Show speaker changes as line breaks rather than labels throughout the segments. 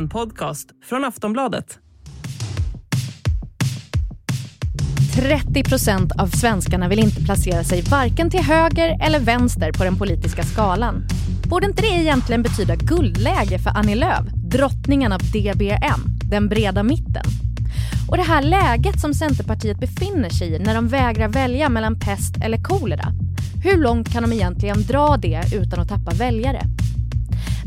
En podcast från Aftonbladet.
30 procent av svenskarna vill inte placera sig varken till höger eller vänster på den politiska skalan. Borde inte det egentligen betyda guldläge för Annie Lööf, drottningen av DBM, den breda mitten? Och det här läget som Centerpartiet befinner sig i när de vägrar välja mellan pest eller kolera. Hur långt kan de egentligen dra det utan att tappa väljare?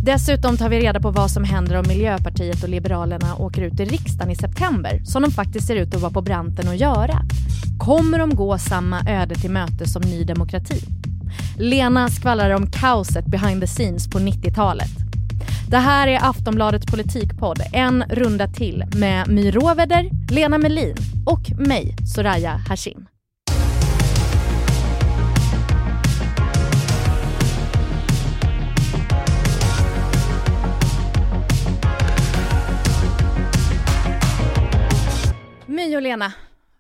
Dessutom tar vi reda på vad som händer om Miljöpartiet och Liberalerna åker ut i riksdagen i september, som de faktiskt ser ut att vara på branten att göra. Kommer de gå samma öde till möte som Ny Demokrati? Lena skvallrar om kaoset behind the scenes på 90-talet. Det här är Aftonbladets politikpodd, en runda till med My Råveder, Lena Melin och mig, Soraya Hashim. Lena,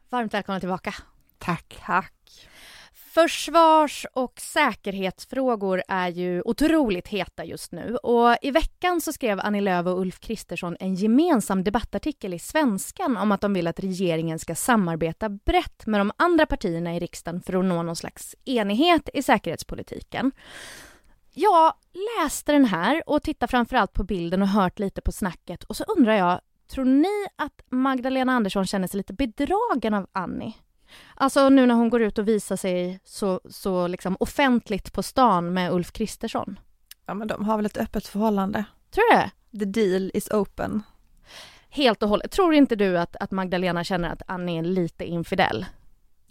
varmt välkomna tillbaka.
Tack.
Tack. Försvars och säkerhetsfrågor är ju otroligt heta just nu och i veckan så skrev Annie Lööf och Ulf Kristersson en gemensam debattartikel i Svenskan om att de vill att regeringen ska samarbeta brett med de andra partierna i riksdagen för att nå någon slags enighet i säkerhetspolitiken. Jag läste den här och tittar framförallt på bilden och hört lite på snacket och så undrar jag, tror ni att Magdalena Andersson känner sig lite bedragen av Annie? Alltså nu när hon går ut och visar sig så, så liksom offentligt på stan med Ulf Kristersson.
Ja men de har väl ett öppet förhållande.
Tror du det?
The deal is open.
Helt och hållet. Tror inte du att, att Magdalena känner att Annie är lite infidel?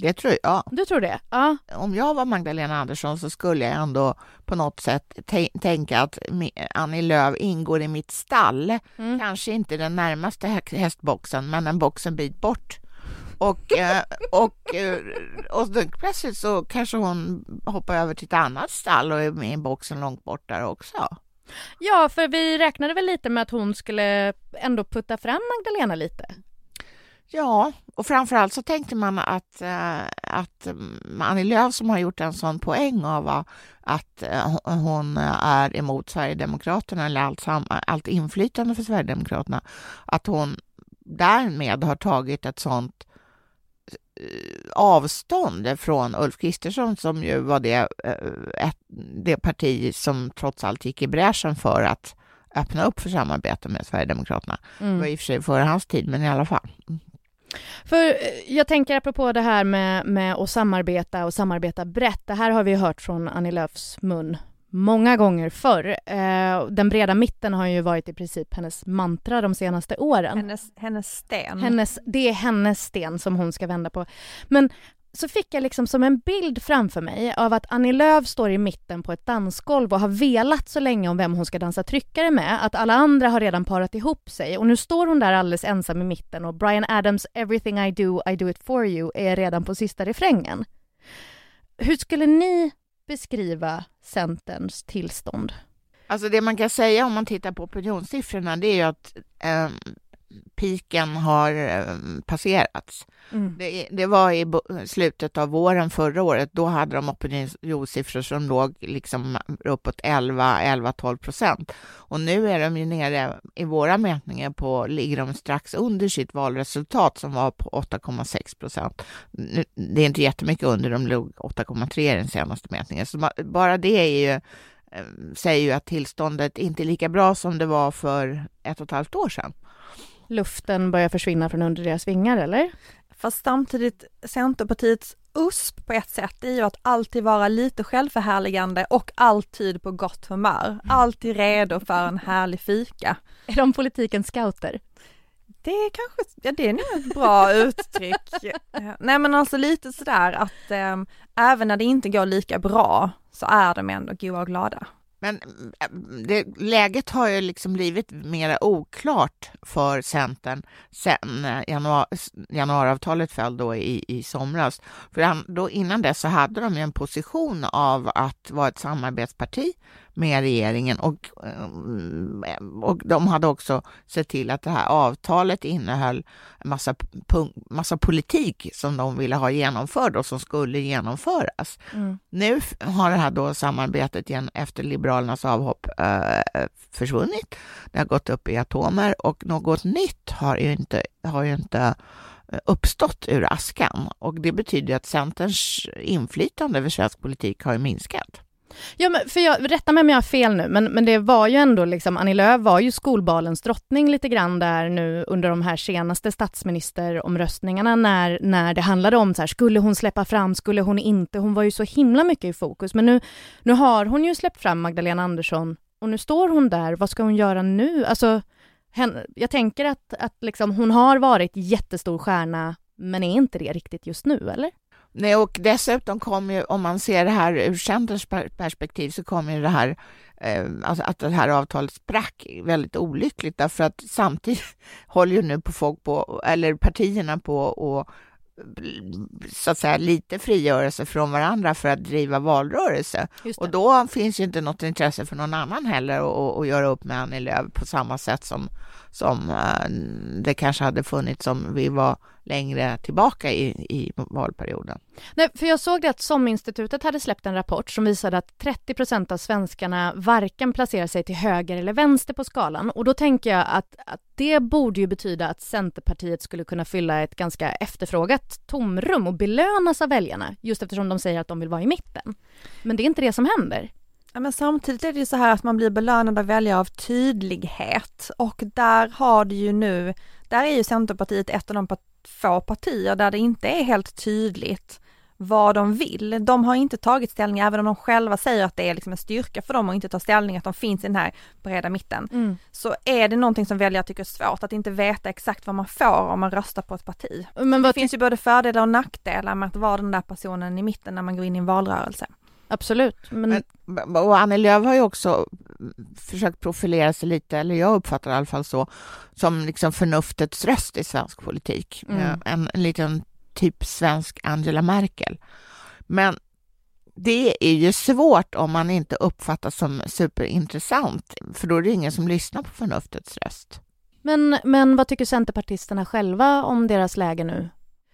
Det tror jag.
Du tror det? Ja.
Om jag var Magdalena Andersson så skulle jag ändå på något sätt tänka att Annie Lööf ingår i mitt stall. Mm. Kanske inte den närmaste hästboxen, men en box en bit bort. Och, eh, och, eh, och då plötsligt så kanske hon hoppar över till ett annat stall och är med i boxen långt bort där också.
Ja, för vi räknade väl lite med att hon skulle ändå putta fram Magdalena lite.
Ja, och framförallt så tänkte man att, äh, att Annie Lööf som har gjort en sån poäng av att äh, hon är emot Sverigedemokraterna eller allt, allt inflytande för Sverigedemokraterna, att hon därmed har tagit ett sånt avstånd från Ulf Kristersson som ju var det, det parti som trots allt gick i bräschen för att öppna upp för samarbete med Sverigedemokraterna. Mm. Det var i och för sig före hans tid, men i alla fall.
För eh, jag tänker apropå det här med, med att samarbeta och samarbeta brett. Det här har vi hört från Annie Lööfs mun många gånger förr. Eh, den breda mitten har ju varit i princip hennes mantra de senaste åren.
Hennes, hennes sten.
Hennes, det är hennes sten som hon ska vända på. Men så fick jag liksom som en bild framför mig av att Annie Lööf står i mitten på ett dansgolv och har velat så länge om vem hon ska dansa tryckare med att alla andra har redan parat ihop sig och nu står hon där alldeles ensam i mitten och Brian Adams “Everything I do, I do it for you” är redan på sista refrängen. Hur skulle ni beskriva Centerns tillstånd?
Alltså det man kan säga om man tittar på opinionssiffrorna det är ju att eh, piken har eh, passerats. Mm. Det, det, var i slutet av våren förra året, då hade de opinionssiffror som låg liksom uppåt 11-12 procent. Och nu är de ju nere i våra mätningar på, ligger de strax under sitt valresultat som var på 8,6 procent. Det är inte jättemycket under, de låg 8,3 i den senaste mätningen. Så bara det är ju eh, säger ju att tillståndet inte är lika bra som det var för ett och ett halvt år sedan
luften börjar försvinna från under deras vingar, eller?
Fast samtidigt, Centerpartiets USP på ett sätt är ju att alltid vara lite självförhärligande och alltid på gott humör. Alltid redo för en härlig fika.
Är de politikens scouter?
Det är kanske, ja det är nog ett bra uttryck. Nej men alltså lite sådär att eh, även när det inte går lika bra så är de ändå goa och glada.
Men eh, det, läget har ju liksom blivit mer oklart för Centern sen eh, januari, januariavtalet föll då i, i somras. För då, innan dess så hade de ju en position av att vara ett samarbetsparti med regeringen och, eh, och de hade också sett till att det här avtalet innehöll en massa, massa politik som de ville ha genomförd och som skulle genomföras. Mm. Nu har det här då samarbetet igen efter Liberalernas avhopp eh, försvunnit. Det har gått upp i atomer och något nytt har ju inte, har ju inte eh, uppstått ur askan och det betyder att Centerns inflytande över svensk politik har minskat.
Ja, men för jag, rätta mig om jag har fel nu, men, men det var ju ändå liksom, Annie Lööf var ju skolbalens drottning lite grann där nu under de här senaste statsministeromröstningarna när, när det handlade om så här, skulle hon släppa fram, skulle hon inte? Hon var ju så himla mycket i fokus, men nu, nu har hon ju släppt fram Magdalena Andersson och nu står hon där, vad ska hon göra nu? Alltså, hen, jag tänker att, att liksom, hon har varit jättestor stjärna, men är inte det riktigt just nu, eller?
Nej, och dessutom kommer ju, om man ser det här ur Centerns perspektiv, så kommer ju det här, eh, alltså att det här avtalet sprack väldigt olyckligt, därför att samtidigt håller ju nu på folk på, eller partierna på och så att säga lite frigörelse från varandra för att driva valrörelse. Och då finns ju inte något intresse för någon annan heller att, att göra upp med Annie Lööf på samma sätt som, som eh, det kanske hade funnits om vi var längre tillbaka i, i valperioden.
Nej, för jag såg det att SOM-institutet hade släppt en rapport som visade att 30 procent av svenskarna varken placerar sig till höger eller vänster på skalan. Och då tänker jag att, att det borde ju betyda att Centerpartiet skulle kunna fylla ett ganska efterfrågat tomrum och belönas av väljarna, just eftersom de säger att de vill vara i mitten. Men det är inte det som händer.
Ja, men samtidigt är det ju så här att man blir belönad av väljare av tydlighet och där har det ju nu, där är ju Centerpartiet ett av de få partier där det inte är helt tydligt vad de vill. De har inte tagit ställning, även om de själva säger att det är liksom en styrka för dem att inte ta ställning, att de finns i den här breda mitten. Mm. Så är det någonting som väljare tycker är svårt, att inte veta exakt vad man får om man röstar på ett parti. Men det finns ju både fördelar och nackdelar med att vara den där personen i mitten när man går in i en valrörelse.
Absolut. Men...
men och Annie Lööf har ju också försökt profilera sig lite, eller jag uppfattar det i alla fall så, som liksom förnuftets röst i svensk politik. Mm. En, en liten typ svensk Angela Merkel. Men det är ju svårt om man inte uppfattas som superintressant, för då är det ingen som lyssnar på förnuftets röst.
Men, men vad tycker Centerpartisterna själva om deras läge nu?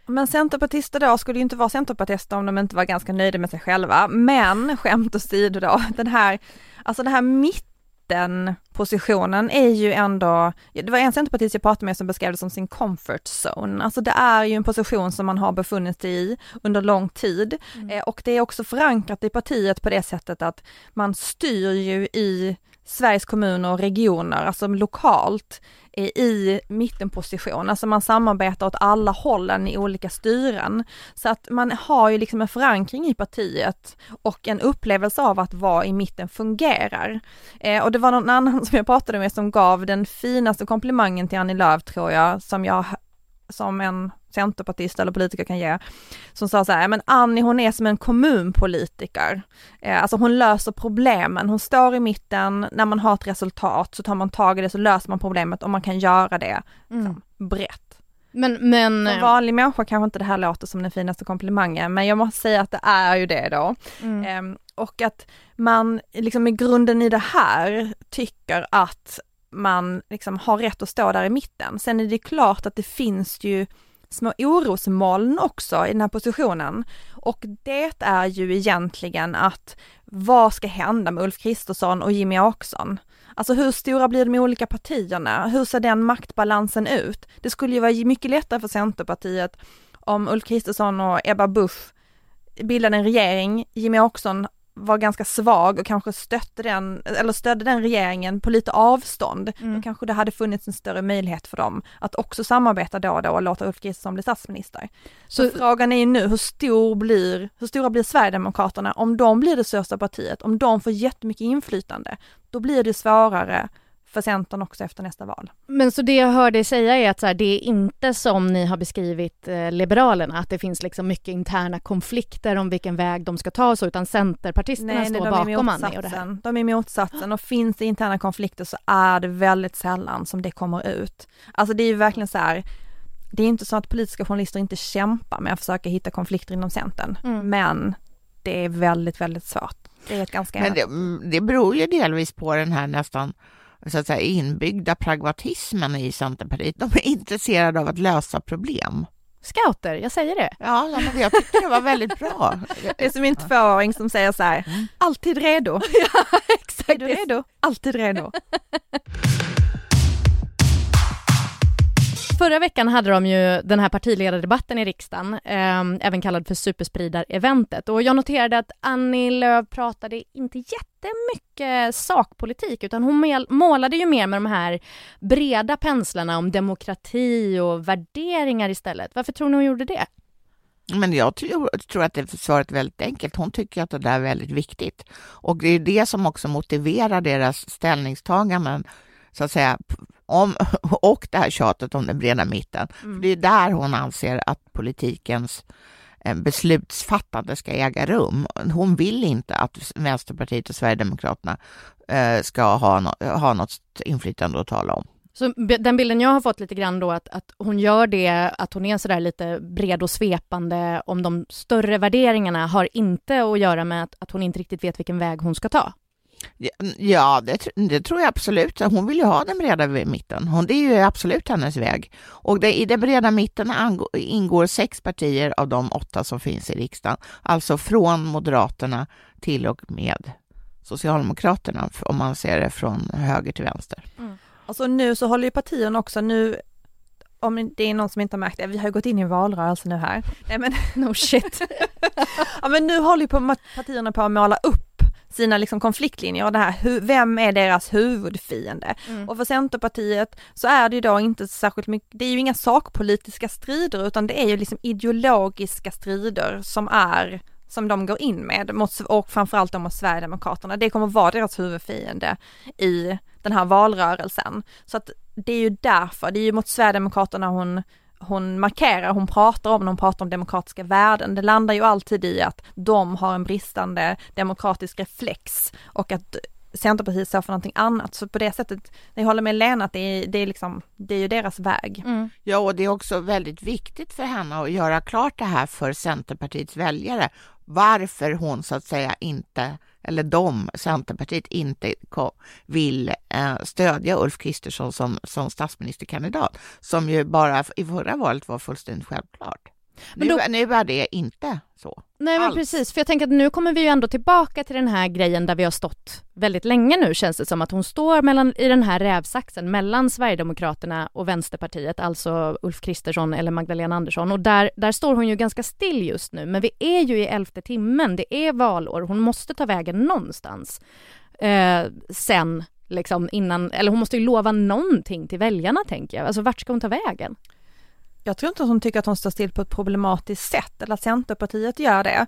Men centerpartister då skulle ju inte vara centerpartister om de inte var ganska nöjda med sig själva. Men skämt åsido då, den här, alltså den här mittenpositionen är ju ändå, det var en centerpartist jag pratade med som beskrev det som sin comfort zone. Alltså det är ju en position som man har befunnit sig i under lång tid mm. Eh, och det är också förankrat i partiet på det sättet att man styr ju i Sveriges kommuner och regioner, alltså lokalt i mittenposition, alltså man samarbetar åt alla hållen i olika styren. Så att man har ju liksom en förankring i partiet och en upplevelse av att vara i mitten fungerar. Eh, och det var någon annan som jag pratade med som gav den finaste komplimangen till Annie Lööf tror jag, som jag som en centerpartist eller politiker kan ge, som sa så här, men Annie hon är som en kommunpolitiker. Eh, alltså hon löser problemen, hon står i mitten, när man har ett resultat så tar man tag i det så löser man problemet och man kan göra det mm. liksom, brett.
Men, men...
Som eh, vanlig människa kanske inte det här låter som den finaste komplimangen, men jag måste säga att det är ju det då. Mm. Eh, och att man liksom i grunden i det här tycker att man liksom har rätt att stå där i mitten. Sen är det klart att det finns ju små orosmoln också i den här positionen. Och det är ju egentligen att vad ska hända med Ulf Kristersson och Jimmy Åkesson? Alltså hur stora blir de olika partierna? Hur ser den maktbalansen ut? Det skulle ju vara mycket lättare för Centerpartiet om Ulf Kristersson och Ebba Busch bildade en regering, Jimmy Åkesson var ganska svag och kanske stötte den, eller stödde den regeringen på lite avstånd, mm. då kanske det hade funnits en större möjlighet för dem att också samarbeta då och då och låta Ulf Kristersson bli statsminister. Så, Så frågan är ju nu, hur stor blir, hur stora blir Sverigedemokraterna om de blir det största partiet, om de får jättemycket inflytande, då blir det svårare för Centern också efter nästa val.
Men så det jag hör dig säga är att så här, det är inte som ni har beskrivit eh, Liberalerna, att det finns liksom mycket interna konflikter om vilken väg de ska ta så, utan Centerpartisterna nej, står nej, bakom Annie och det här.
De är motsatsen och finns det interna konflikter så är det väldigt sällan som det kommer ut. Alltså det är ju verkligen så här, det är inte så att politiska journalister inte kämpar med att försöka hitta konflikter inom Centern, mm. men det är väldigt, väldigt svårt. Det är ett ganska
Men det, mm, det beror ju delvis på den här nästan så att säga, inbyggda pragmatismen i Centerpartiet. De är intresserade av att lösa problem.
Scouter, jag säger det.
Ja, men jag tyckte det var väldigt bra.
Det är som min tvååring som säger så här,
Mm.
alltid redo.
ja, exakt.
Är du redo? Alltid redo.
Förra veckan hade de ju den här partiledardebatten i riksdagen, eh, även kallad för superspridareventet. Och jag noterade att Annie Lööf pratade inte jättemycket sakpolitik, utan hon målade ju mer med de här breda penslarna om demokrati och värderingar istället. Varför tror ni hon gjorde det?
Men jag tror, tror att det svaret är väldigt enkelt. Hon tycker att det där är väldigt viktigt. Och det är det som också motiverar deras ställningstaganden, så att säga, om, och det här tjatet om den breda mitten.
Mm.
För det är där hon anser att politikens eh, beslutsfattande ska äga rum. Hon vill inte att Vänsterpartiet och Sverigedemokraterna eh, ska ha, no ha något inflytande att tala om.
Så den bilden jag har fått lite grann då att, att hon gör det, att hon är sådär lite bred och svepande om de större värderingarna har inte att göra med att, att hon inte riktigt vet vilken väg hon ska ta.
Ja, det, tr- det tror jag absolut. Hon vill ju ha den breda mitten. Hon, det är ju absolut hennes väg. Och det, i den breda mitten ingår sex partier av de åtta som finns i riksdagen. Alltså från Moderaterna till och med Socialdemokraterna, om man ser det från höger till vänster.
Alltså nu så håller ju partierna också nu, om det är någon som inte har märkt det, vi har ju gått in i en valrörelse nu här. Nej men,
No shit.
ja men nu håller ju på, partierna på att måla upp sina liksom konfliktlinjer och det här, vem är deras huvudfiende?
Mm.
Och för Centerpartiet så är det ju då inte särskilt mycket, det är ju inga sakpolitiska strider utan det är ju liksom ideologiska strider som är som de går in med mot, och framförallt då mot Sverigedemokraterna. Det kommer vara deras huvudfiende i den här valrörelsen. Så att det är ju därför, det är ju mot Sverigedemokraterna hon, hon markerar, hon pratar om, när hon pratar om demokratiska värden. Det landar ju alltid i att de har en bristande demokratisk reflex och att Centerpartiet står för någonting annat. Så på det sättet, jag håller med Lena att det är, det är liksom, det är ju deras väg.
Mm.
Ja, och det är också väldigt viktigt för henne att göra klart det här för Centerpartiets väljare. Varför hon så att säga inte, eller de, Centerpartiet, inte vill eh, stödja Ulf Kristersson som, som statsministerkandidat, som ju bara i förra valet var fullständigt självklart.
Men
nu,
då-
nu är det inte så.
Nej men
Alls.
precis, för jag tänker att nu kommer vi ju ändå tillbaka till den här grejen där vi har stått väldigt länge nu känns det som att hon står mellan, i den här rävsaxen mellan Sverigedemokraterna och Vänsterpartiet, alltså Ulf Kristersson eller Magdalena Andersson och där, där står hon ju ganska still just nu men vi är ju i elfte timmen, det är valår, hon måste ta vägen någonstans eh, sen liksom innan, eller hon måste ju lova någonting till väljarna tänker jag, alltså vart ska hon ta vägen?
Jag tror inte att hon tycker att hon står still på ett problematiskt sätt eller att Centerpartiet gör det.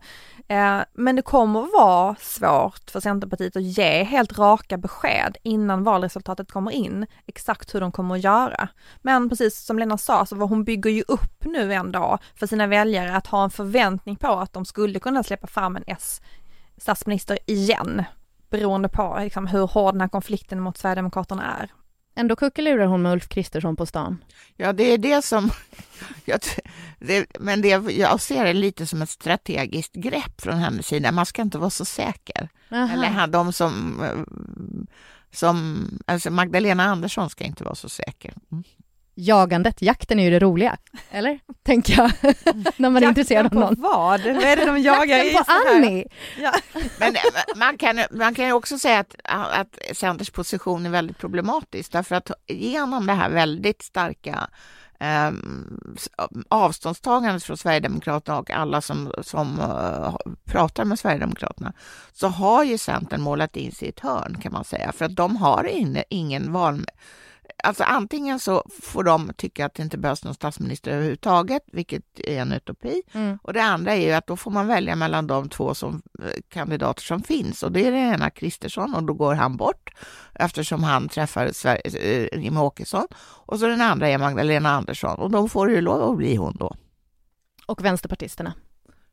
Eh, men det kommer att vara svårt för Centerpartiet att ge helt raka besked innan valresultatet kommer in, exakt hur de kommer att göra. Men precis som Lena sa, så vad hon bygger ju upp nu ändå för sina väljare att ha en förväntning på att de skulle kunna släppa fram en S-statsminister igen, beroende på liksom, hur hård den här konflikten mot Sverigedemokraterna är.
Ändå kuckelurar hon med Ulf Kristersson på stan.
Ja, det är det som... Jag, det, men det, jag ser det lite som ett strategiskt grepp från hennes sida. Man ska inte vara så säker.
Aha.
Eller de som... eh, som alltså Magdalena Andersson ska inte vara så säker. Mm.
Jagandet, jakten är ju det roliga. Eller? Tänker jag. När man är intresserad av någon.
på vad? Vad är det de jagar?
Jakten
Just
på. Annie!
Ja.
Men eh, man kan, man kan ju också säga att, att Centers position är väldigt problematisk därför att genom det här väldigt starka eh, avståndstagandet från Sverigedemokraterna och alla som, som eh, pratar med Sverigedemokraterna så har ju Centern målat in sig i ett hörn kan man säga för att de har in, ingen val Alltså antingen så får de tycka att det inte behövs någon statsminister överhuvudtaget, vilket är en utopi.
Mm.
Och det andra är ju att då får man välja mellan de två som, eh, kandidater som finns och det är det ena Kristersson och då går han bort eftersom han träffar Sverige, eh, Jimmie Åkesson och så den andra är Magdalena Andersson och då får ju lov att bli hon då.
Och vänsterpartisterna.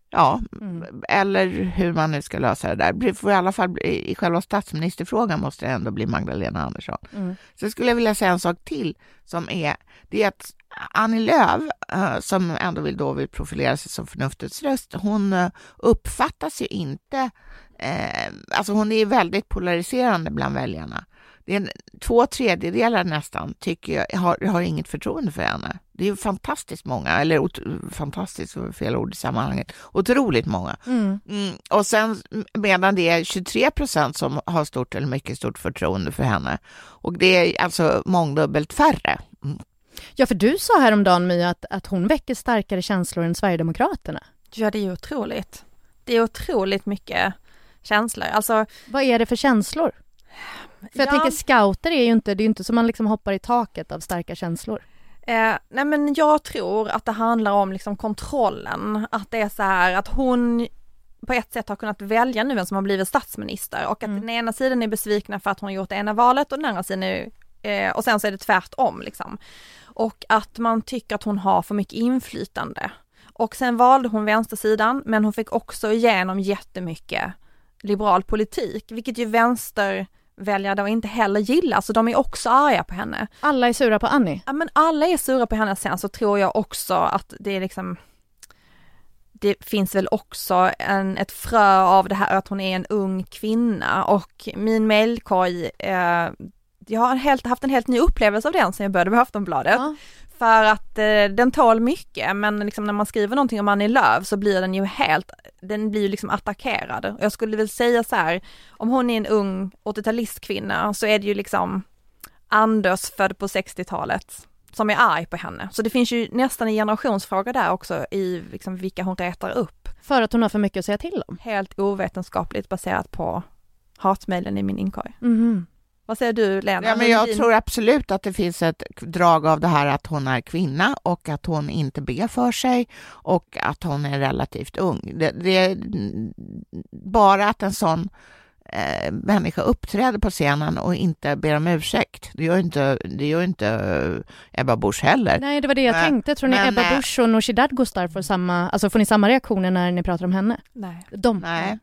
Ja,
Mm.
eller hur man nu ska lösa det där. Får i alla fall i själva statsministerfrågan måste det ändå bli Magdalena Andersson.
Mm.
Så skulle jag vilja säga en sak till som är, det är att Annie Lööf, eh, som ändå vill, då vill profilera sig som förnuftets röst, hon eh, uppfattas ju inte eh, alltså hon är väldigt polariserande bland väljarna. Det är en, två tredjedelar nästan tycker jag har, har inget förtroende för henne. Det är ju fantastiskt många, eller ot, fantastiskt fel ord i sammanhanget, otroligt många. Mm. Mm, och sen medan det är 23 procent som har stort eller mycket stort förtroende för henne. Och det är alltså mångdubbelt färre. Mm.
Ja, för du sa häromdagen Mia att, att hon väcker starkare känslor än Sverigedemokraterna.
Ja, det är otroligt. Det är otroligt mycket känslor. Alltså,
Vad är det för känslor? För jag ja. tänker scouter är ju inte, det är ju inte som man liksom hoppar i taket av starka känslor.
Eh, nej men jag tror att det handlar om liksom kontrollen, att det är så här att hon på ett sätt har kunnat välja nu vem som har blivit statsminister och att mm. den ena sidan är besvikna för att hon gjort det ena valet och den andra sidan är, eh, och sen så är det tvärtom liksom. Och att man tycker att hon har för mycket inflytande. Och sen valde hon vänstersidan men hon fick också igenom jättemycket liberal politik, vilket ju vänster väljare då inte heller gillar, så de är också arga på henne.
Alla är sura på Annie?
Ja men alla är sura på henne, sen så tror jag också att det är liksom det finns väl också en, ett frö av det här att hon är en ung kvinna och min mailkorg, eh, jag har helt, haft en helt ny upplevelse av den sen jag började med Aftonbladet. Ja. För att eh, den tål mycket men liksom när man skriver någonting om Annie Lööf så blir den ju helt, den blir ju liksom attackerad. Jag skulle väl säga så här, om hon är en ung 80-talistkvinna så är det ju liksom Anders född på 60-talet som är arg på henne. Så det finns ju nästan en generationsfråga där också i liksom vilka hon retar upp.
För att hon har för mycket att säga till om?
Helt ovetenskapligt baserat på hatmejlen i min inkorg. Mm. Vad säger du Lena?
Ja, men jag tror absolut att det finns ett drag av det här att hon är kvinna och att hon inte ber för sig och att hon är relativt ung. Det, det bara att en sån eh, människa uppträder på scenen och inte ber om ursäkt. Det gör inte, det gör inte eh, Ebba Busch heller.
Nej, det var det jag men, tänkte. Tror ni men, Ebba Busch och Nooshi Dadgostar får samma, alltså får ni samma reaktioner när ni pratar om henne?
Nej.
De.
Nej,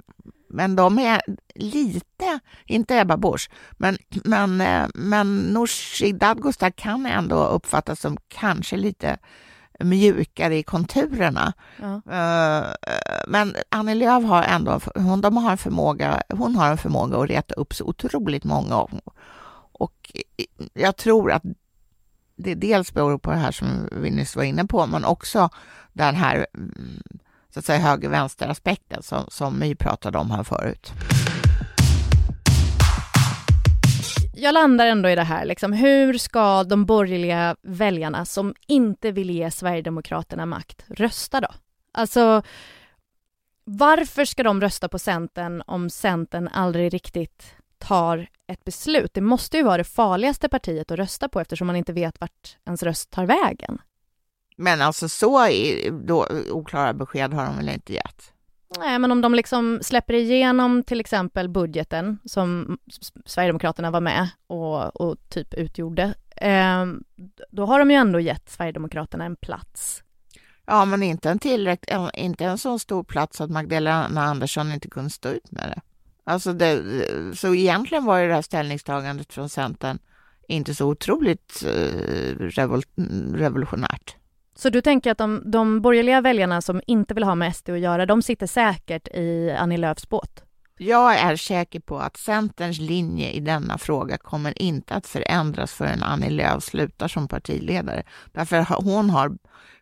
men de är lite, inte Ebba Busch, men, men, eh, men Nooshi Dadgostar kan ändå uppfattas som kanske lite mjukare i konturerna. Ja. Eh, men Annie Lööf har ändå, hon, de har en förmåga, hon har en förmåga att reta upp så otroligt många. Och jag tror att det dels beror på det här som vi nyss var inne på, men också den här mm, så att säga höger-vänster-aspekten som, som My pratade om här förut.
Jag landar ändå i det här, liksom, hur ska de borgerliga väljarna som inte vill ge Sverigedemokraterna makt rösta då? Alltså, varför ska de rösta på Centern om Centern aldrig riktigt tar ett beslut? Det måste ju vara det farligaste partiet att rösta på eftersom man inte vet vart ens röst tar vägen.
Men alltså så då, oklara besked har de väl inte gett?
Nej, men om de liksom släpper igenom till exempel budgeten som Sverigedemokraterna var med och, och typ utgjorde, eh, då har de ju ändå gett Sverigedemokraterna en plats.
Ja, men inte en tillräckligt, inte en så stor plats att Magdalena Andersson inte kunde stå ut med det. Alltså det, så egentligen var ju det här ställningstagandet från Centern inte så otroligt eh, revol, revolutionärt.
Så du tänker att de, de borgerliga väljarna som inte vill ha med SD att göra, de sitter säkert i Annie Lööfs båt?
Jag är säker på att Centerns linje i denna fråga kommer inte att förändras förrän Annie Lööf slutar som partiledare. Därför hon har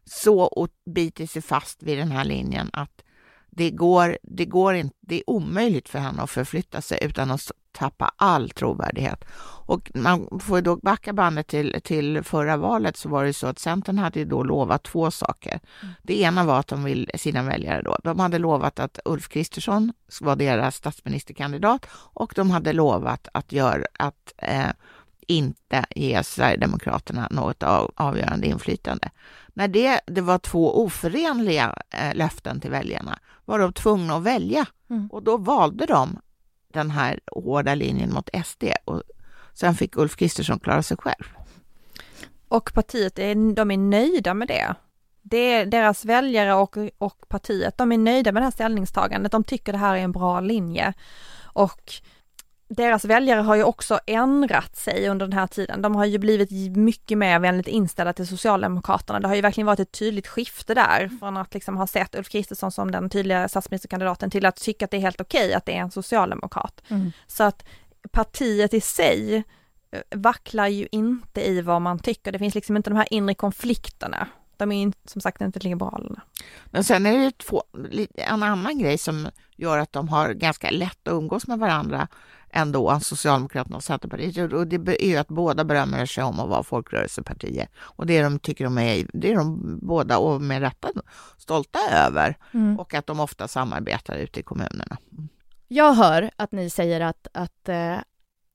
så bitit sig fast vid den här linjen att det går, det går inte, det är omöjligt för henne att förflytta sig utan att tappa all trovärdighet. Och man får då backa bandet till, till förra valet så var det så att Centern hade då lovat två saker. Mm. Det ena var att de vill sina väljare då. De hade lovat att Ulf Kristersson var deras statsministerkandidat och de hade lovat att göra att eh, inte ge Sverigedemokraterna något av, avgörande inflytande. När det, det var två oförenliga eh, löften till väljarna var de tvungna att välja mm. och då valde de den här hårda linjen mot SD och sen fick Ulf Kristersson klara sig själv.
Och partiet, är, de är nöjda med det. det är deras väljare och, och partiet, de är nöjda med det här ställningstagandet. De tycker det här är en bra linje. Och deras väljare har ju också ändrat sig under den här tiden. De har ju blivit mycket mer vänligt inställda till Socialdemokraterna. Det har ju verkligen varit ett tydligt skifte där från att liksom ha sett Ulf Kristersson som den tydliga statsministerkandidaten till att tycka att det är helt okej att det är en socialdemokrat. Mm. Så att partiet i sig eh, vacklar ju inte i vad man tycker. Det finns liksom inte de här inre konflikterna. De är som sagt inte Liberalerna.
Men sen är det två, en annan grej som gör att de har ganska lätt att umgås med varandra ändå, Socialdemokraterna och Centerpartiet. Och det är ju att båda berömmer sig om att vara folkrörelsepartier. Och det de tycker de är, det är de båda, och med rätta, stolta över. Mm. Och att de ofta samarbetar ute i kommunerna.
Jag hör att ni säger att, att eh,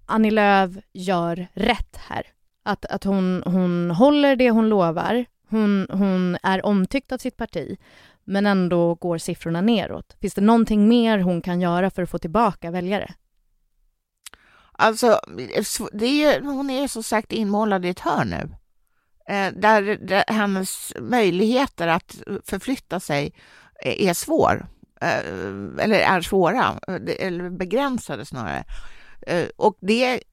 Annie Lööf gör rätt här. Att, att hon, hon håller det hon lovar. Hon, hon är omtyckt av sitt parti, men ändå går siffrorna neråt. Finns det någonting mer hon kan göra för att få tillbaka väljare?
Alltså, eh, det är hon är som sagt inmålad i ett hörn nu. Eh, där, där, hennes möjligheter att förflytta sig eh, är svår. Eh, eller är svåra, eh, eller begränsade snarare. Eh, och det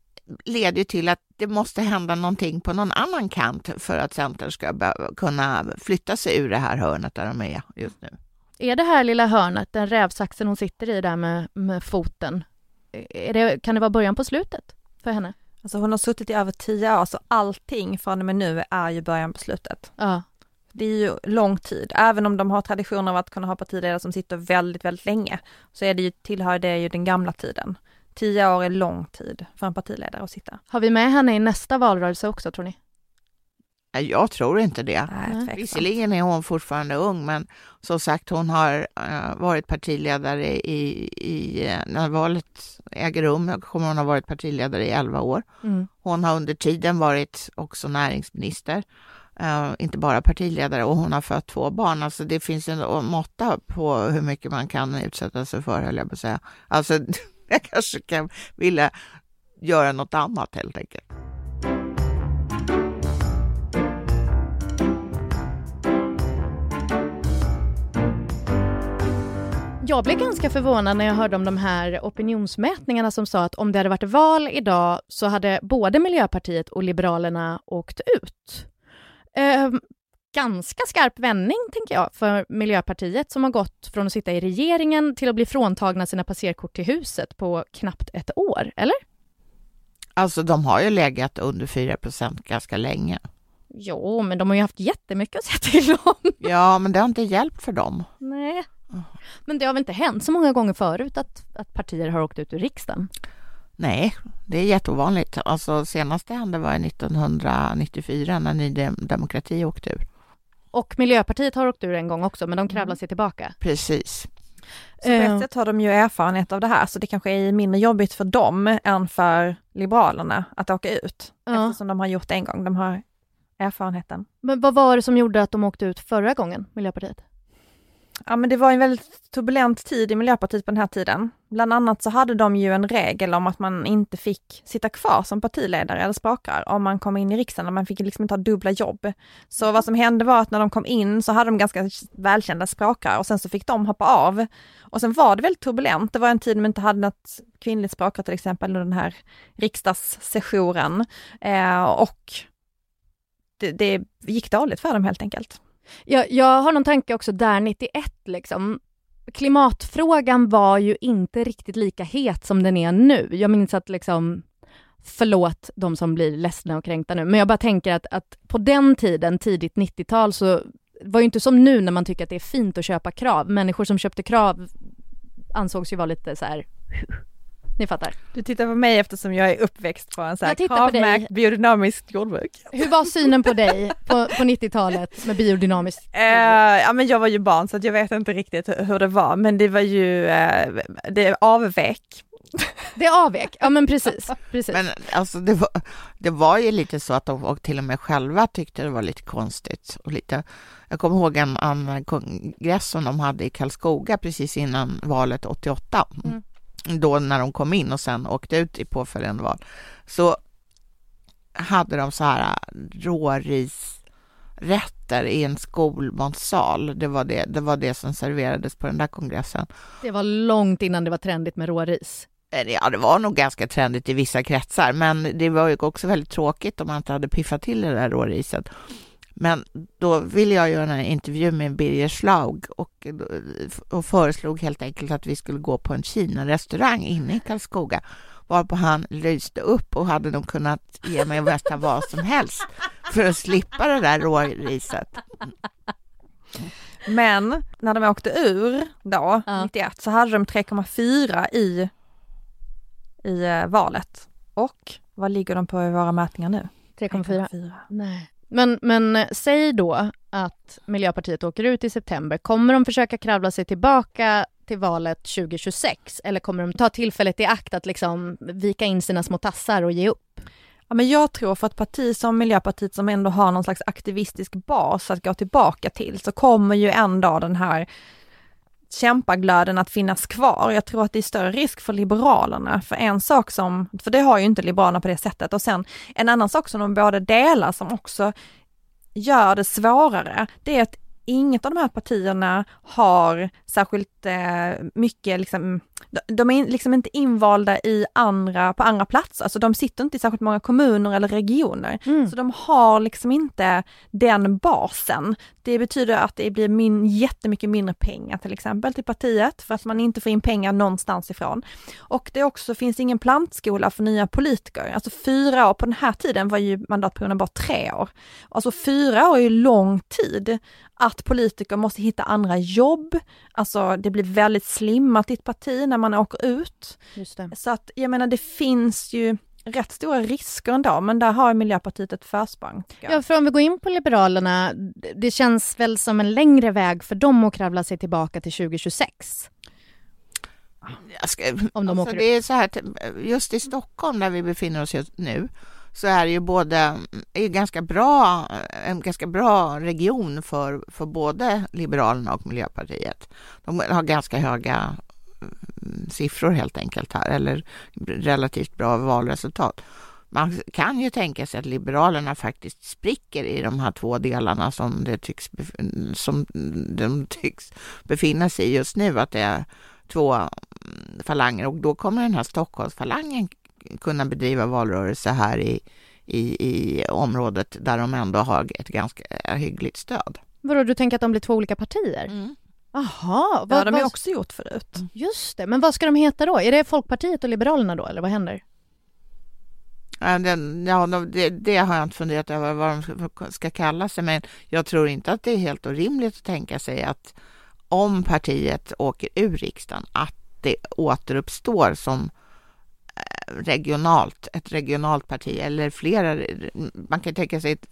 leder till att det måste hända någonting på någon annan kant för att Centern ska kunna flytta sig ur det här hörnet där de är just nu.
Är det här lilla hörnet, den rävsaxen hon sitter i där med, med foten, det, kan det vara början på slutet för henne?
Alltså hon har suttit i över tio år, så allting från och med nu är ju början på slutet.
Ja.
Det är ju lång tid, även om de har traditioner av att kunna ha partiledare som sitter väldigt, väldigt länge, så är det ju, tillhör det ju den gamla tiden. Tio år är lång tid för en partiledare att sitta.
Har vi med henne i nästa valrörelse också, tror ni?
Jag tror inte det. Nej, Visserligen är hon fortfarande ung, men som sagt, hon har uh, varit partiledare i, i, uh, när valet äger rum, kommer hon ha varit partiledare i elva år. Mm. Hon har under tiden varit också näringsminister, uh, inte bara partiledare, och hon har fött två barn. Alltså det finns en måtta på hur mycket man kan utsätta sig för, höll jag på att säga. Alltså, jag kanske kan vilja göra något annat helt enkelt.
Jag blev ganska förvånad när jag hörde om de här opinionsmätningarna som sa att om det hade varit val idag så hade både Miljöpartiet och Liberalerna åkt ut. Eh, ganska skarp vändning, tänker jag, för Miljöpartiet som har gått från att sitta i regeringen till att bli fråntagna sina passerkort till huset på knappt ett år, eller?
Alltså, de har ju legat under 4% ganska länge.
Jo, men de har ju haft jättemycket att säga till om.
Ja, men det har inte hjälpt för dem.
Nej. Men det har väl inte hänt så många gånger förut att, att partier har åkt ut ur riksdagen?
Nej, det är jätteovanligt. Alltså senast det hände var 1994 när Ny Demokrati åkte ur.
Och Miljöpartiet har åkt ur en gång också, men de kravlar mm. sig tillbaka.
Precis.
Så på ett eh. sätt har de ju erfarenhet av det här, så det kanske är mindre jobbigt för dem än för Liberalerna att åka ut, ja. eftersom de har gjort det en gång. De har erfarenheten.
Men vad var det som gjorde att de åkte ut förra gången, Miljöpartiet?
Ja men det var en väldigt turbulent tid i Miljöpartiet på den här tiden. Bland annat så hade de ju en regel om att man inte fick sitta kvar som partiledare eller språkrör om man kom in i riksdagen, man fick liksom inte ha dubbla jobb. Så vad som hände var att när de kom in så hade de ganska välkända språkrör och sen så fick de hoppa av. Och sen var det väldigt turbulent, det var en tid man inte hade något kvinnligt språkrör till exempel under den här riksdagssessionen. Eh, och det, det gick dåligt för dem helt enkelt.
Jag, jag har någon tanke också där 91 liksom. Klimatfrågan var ju inte riktigt lika het som den är nu. Jag minns att liksom Förlåt de som blir ledsna och kränkta nu, men jag bara tänker att, att på den tiden, tidigt 90-tal, så var ju inte som nu när man tycker att det är fint att köpa krav. Människor som köpte krav ansågs ju vara lite så här ni fattar.
Du tittar på mig eftersom jag är uppväxt på en sån här kravmärkt biodynamiskt jordbruk.
Hur var synen på dig på, på 90-talet med biodynamiskt?
Uh, ja men jag var ju barn så jag vet inte riktigt hur det var men det var ju, uh, det avvek.
Det avvek, ja men precis. precis.
Men alltså det var, det var ju lite så att de och till och med själva tyckte det var lite konstigt och lite jag kommer ihåg en, en kongress som de hade i Karlskoga precis innan valet 88. Mm då när de kom in och sen åkte ut i påföljande val, så hade de så här äh, rårisrätter i en skolmatsal. Det var det, det var det som serverades på den där kongressen.
Det var långt innan det var trendigt med råris.
Ja, det var nog ganska trendigt i vissa kretsar, men det var ju också väldigt tråkigt om man inte hade piffat till det där råriset. Men då ville jag göra en intervju med Birger Schlaug och, och föreslog helt enkelt att vi skulle gå på en Kina-restaurang inne i Karlskoga varpå han lyste upp och hade nog kunnat ge mig nästan vad som helst för att slippa det där råriset.
Men när de åkte ur då, ja. 91, så hade de 3,4 i, i eh, valet. Och vad ligger de på i våra mätningar nu?
3,4. Nej. Men, men eh, säg då att Miljöpartiet åker ut i september. Kommer de försöka kravla sig tillbaka till valet 2026 eller kommer de ta tillfället i akt att liksom vika in sina små tassar och ge upp?
Ja, men jag tror för ett parti som Miljöpartiet som ändå har någon slags aktivistisk bas att gå tillbaka till så kommer ju en dag den här kämpaglöden att finnas kvar. Jag tror att det är större risk för Liberalerna, för en sak som, för det har ju inte Liberalerna på det sättet och sen en annan sak som de båda delar som också gör det svårare, det är att inget av de här partierna har särskilt eh, mycket, liksom, de är liksom inte invalda i andra, på andra platser, alltså de sitter inte i särskilt många kommuner eller regioner. Mm. Så de har liksom inte den basen. Det betyder att det blir min, jättemycket mindre pengar till exempel till partiet för att man inte får in pengar någonstans ifrån. Och det också finns ingen plantskola för nya politiker. Alltså fyra år, på den här tiden var ju mandatperioden bara tre år. Alltså fyra år är ju lång tid att politiker måste hitta andra jobb, alltså det blir väldigt slimmat i ett parti när man åker ut. Så att jag menar det finns ju rätt stora risker ändå, men där har Miljöpartiet ett försprång.
Ja, för om vi går in på Liberalerna, det känns väl som en längre väg för dem att kravla sig tillbaka till 2026?
Ska, om de alltså åker det är så här, just i Stockholm där vi befinner oss just nu, så är det ju både är ganska bra, en ganska bra region för, för både Liberalerna och Miljöpartiet. De har ganska höga mm, siffror helt enkelt här, eller relativt bra valresultat. Man kan ju tänka sig att Liberalerna faktiskt spricker i de här två delarna som, det tycks, som de tycks befinna sig i just nu, att det är två mm, falanger och då kommer den här Stockholmsfalangen kunna bedriva valrörelse här i, i, i området där de ändå har ett ganska hyggligt stöd.
Vadå, du tänker att de blir två olika partier?
Mm. Jaha, det har de ju också gjort förut. Mm.
Just det, men vad ska de heta då? Är det Folkpartiet och Liberalerna då, eller vad händer?
Ja, det, det, har jag inte funderat över vad de ska kalla sig, men jag tror inte att det är helt orimligt att tänka sig att om partiet åker ur riksdagen, att det återuppstår som regionalt, ett regionalt parti eller flera. Man kan tänka sig ett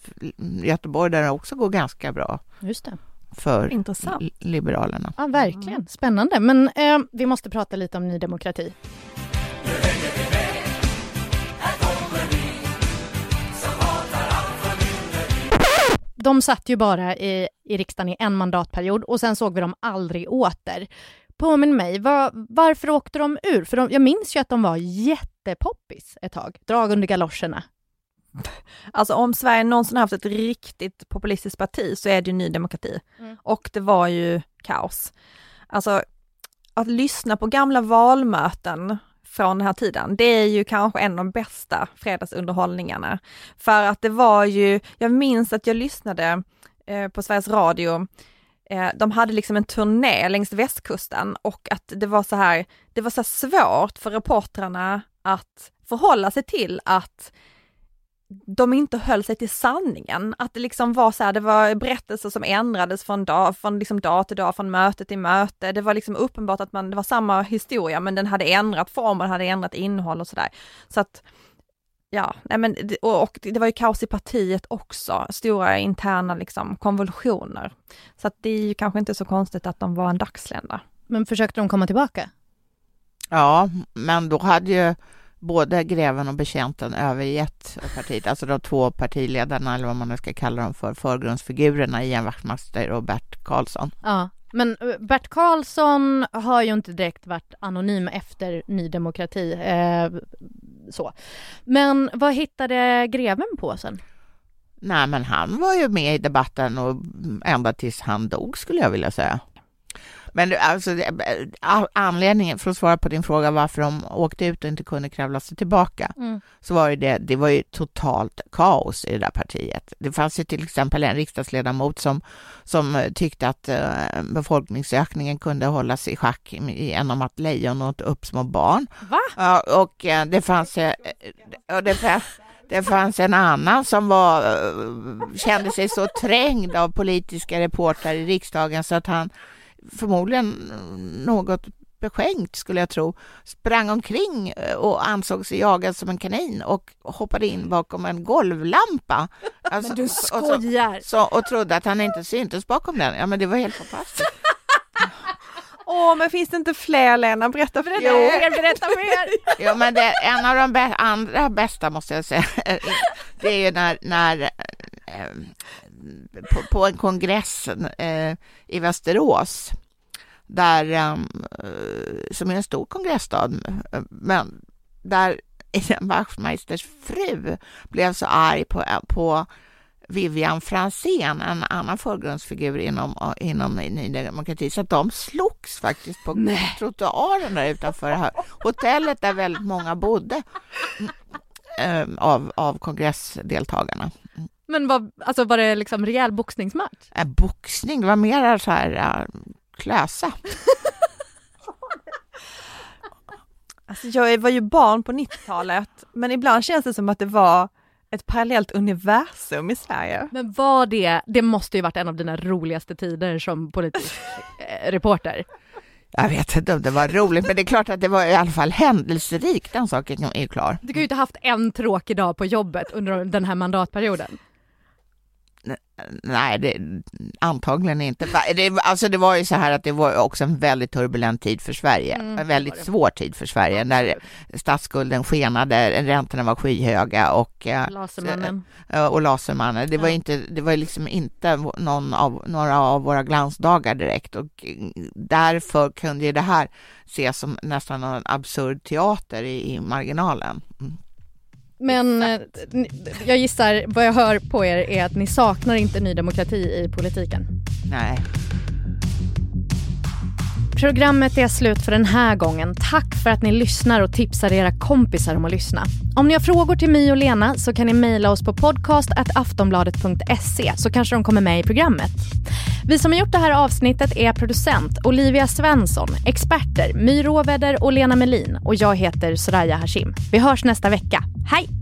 Göteborg där det också går ganska bra.
Just det.
För Intressant. Liberalerna.
Ja, verkligen. Spännande. Men eh, vi måste prata lite om Ny Demokrati. De satt ju bara i, i riksdagen i en mandatperiod och sen såg vi dem aldrig åter. Påminn mig, var, varför åkte de ur? För de, jag minns ju att de var jättepoppis ett tag, drag under galoscherna.
Alltså om Sverige någonsin haft ett riktigt populistiskt parti så är det ju Ny Demokrati. Mm. Och det var ju kaos. Alltså att lyssna på gamla valmöten från den här tiden, det är ju kanske en av de bästa fredagsunderhållningarna. För att det var ju, jag minns att jag lyssnade eh, på Sveriges Radio Eh, de hade liksom en turné längs västkusten och att det var så här, det var så svårt för reportrarna att förhålla sig till att de inte höll sig till sanningen, att det liksom var så här, det var berättelser som ändrades från dag, från liksom dag till dag, från möte till möte. Det var liksom uppenbart att man, det var samma historia men den hade ändrat form och den hade ändrat innehåll och sådär. Så att Ja, nej men, och, det var ju kaos i partiet också, stora interna liksom konvulsioner. Så att det är ju kanske inte så konstigt att de var en dagslända.
Men försökte de komma tillbaka?
Ja, men då hade ju både greven och betjänten övergett partiet, alltså de två partiledarna eller vad man nu ska kalla dem för, förgrundsfigurerna, Ian Wachtmeister och Bert Karlsson.
Ja, men eh, Bert Karlsson har ju inte direkt varit anonym efter Ny Demokrati. Eh, så. Men vad hittade greven på sen?
Nej, men han var ju med i debatten och mm, ända tills han dog skulle jag vilja säga. Men alltså, anledningen, för att svara på din fråga varför de åkte ut och inte kunde kravla sig tillbaka, mm. så var ju det, det var ju totalt kaos i det där partiet. Det fanns ju till exempel en riksdagsledamot som, som tyckte att uh, befolkningsökningen kunde hållas i schack genom att lejon åt upp små barn.
Va?
Och det fanns uh, det, det fanns en annan som var, kände sig så trängd av politiska reportrar i riksdagen så att han förmodligen något beskänkt skulle jag tro, sprang omkring och ansåg sig jagad som en kanin och hoppade in bakom en golvlampa.
Alltså, men du skojar!
Och, så, så, och trodde att han inte syntes bakom den. Ja, men det var helt fantastiskt.
Åh, men finns det inte fler Lena? Berätta
för jo. mer, berätta mer! jo, men det, en av de bä andra bästa måste jag säga, det är ju när, när eh, på, på, en kongress eh, i Västerås, där, eh, som är en stor kongressstad, men där Ian Wachtmeisters fru blev så arg på, på Vivian Franzén, en annan förgrundsfigur inom, inom Ny Demokrati, så att de slogs faktiskt på Nej. trottoaren där utanför det här hotellet där väldigt många bodde äh, av, av kongressdeltagarna.
Men var, alltså var det liksom rejäl boxningsmatch?
Äh, boxning, det var mer så här äh, klösa.
alltså jag var ju barn på 90-talet, men ibland känns det som att det var ett parallellt universum i Sverige.
Men var det, det måste ju varit en av dina roligaste tider som politisk eh, reporter.
Jag vet inte om det var roligt, men det är klart att det var i alla fall händelserikt, den saken är ju klar.
Du kan ju inte haft en tråkig dag på jobbet under den här mandatperioden.
Nej, det, antagligen inte. Det, alltså det var ju så här att det var också en väldigt turbulent tid för Sverige. Mm, en väldigt svår tid för Sverige när statsskulden skenade, räntorna var skyhöga och
eh, Lasermannen.
Och Lasermannen. Det var inte, det var liksom inte någon av, några av våra glansdagar direkt och därför kunde ju det här ses som nästan en absurd teater i, i marginalen. Mm.
Men eh, jag gissar, vad jag hör på er är att ni saknar inte Ny Demokrati i politiken.
Nej.
Programmet är slut för den här gången. Tack för att ni lyssnar och tipsar era kompisar om att lyssna. Om ni har frågor till My och Lena så kan ni mejla oss på podcast.aftonbladet.se så kanske de kommer med i programmet. Vi som har gjort det här avsnittet är producent Olivia Svensson, experter My Råväder och Lena Melin och jag heter Soraya Hashim. Vi hörs nästa vecka. Hej!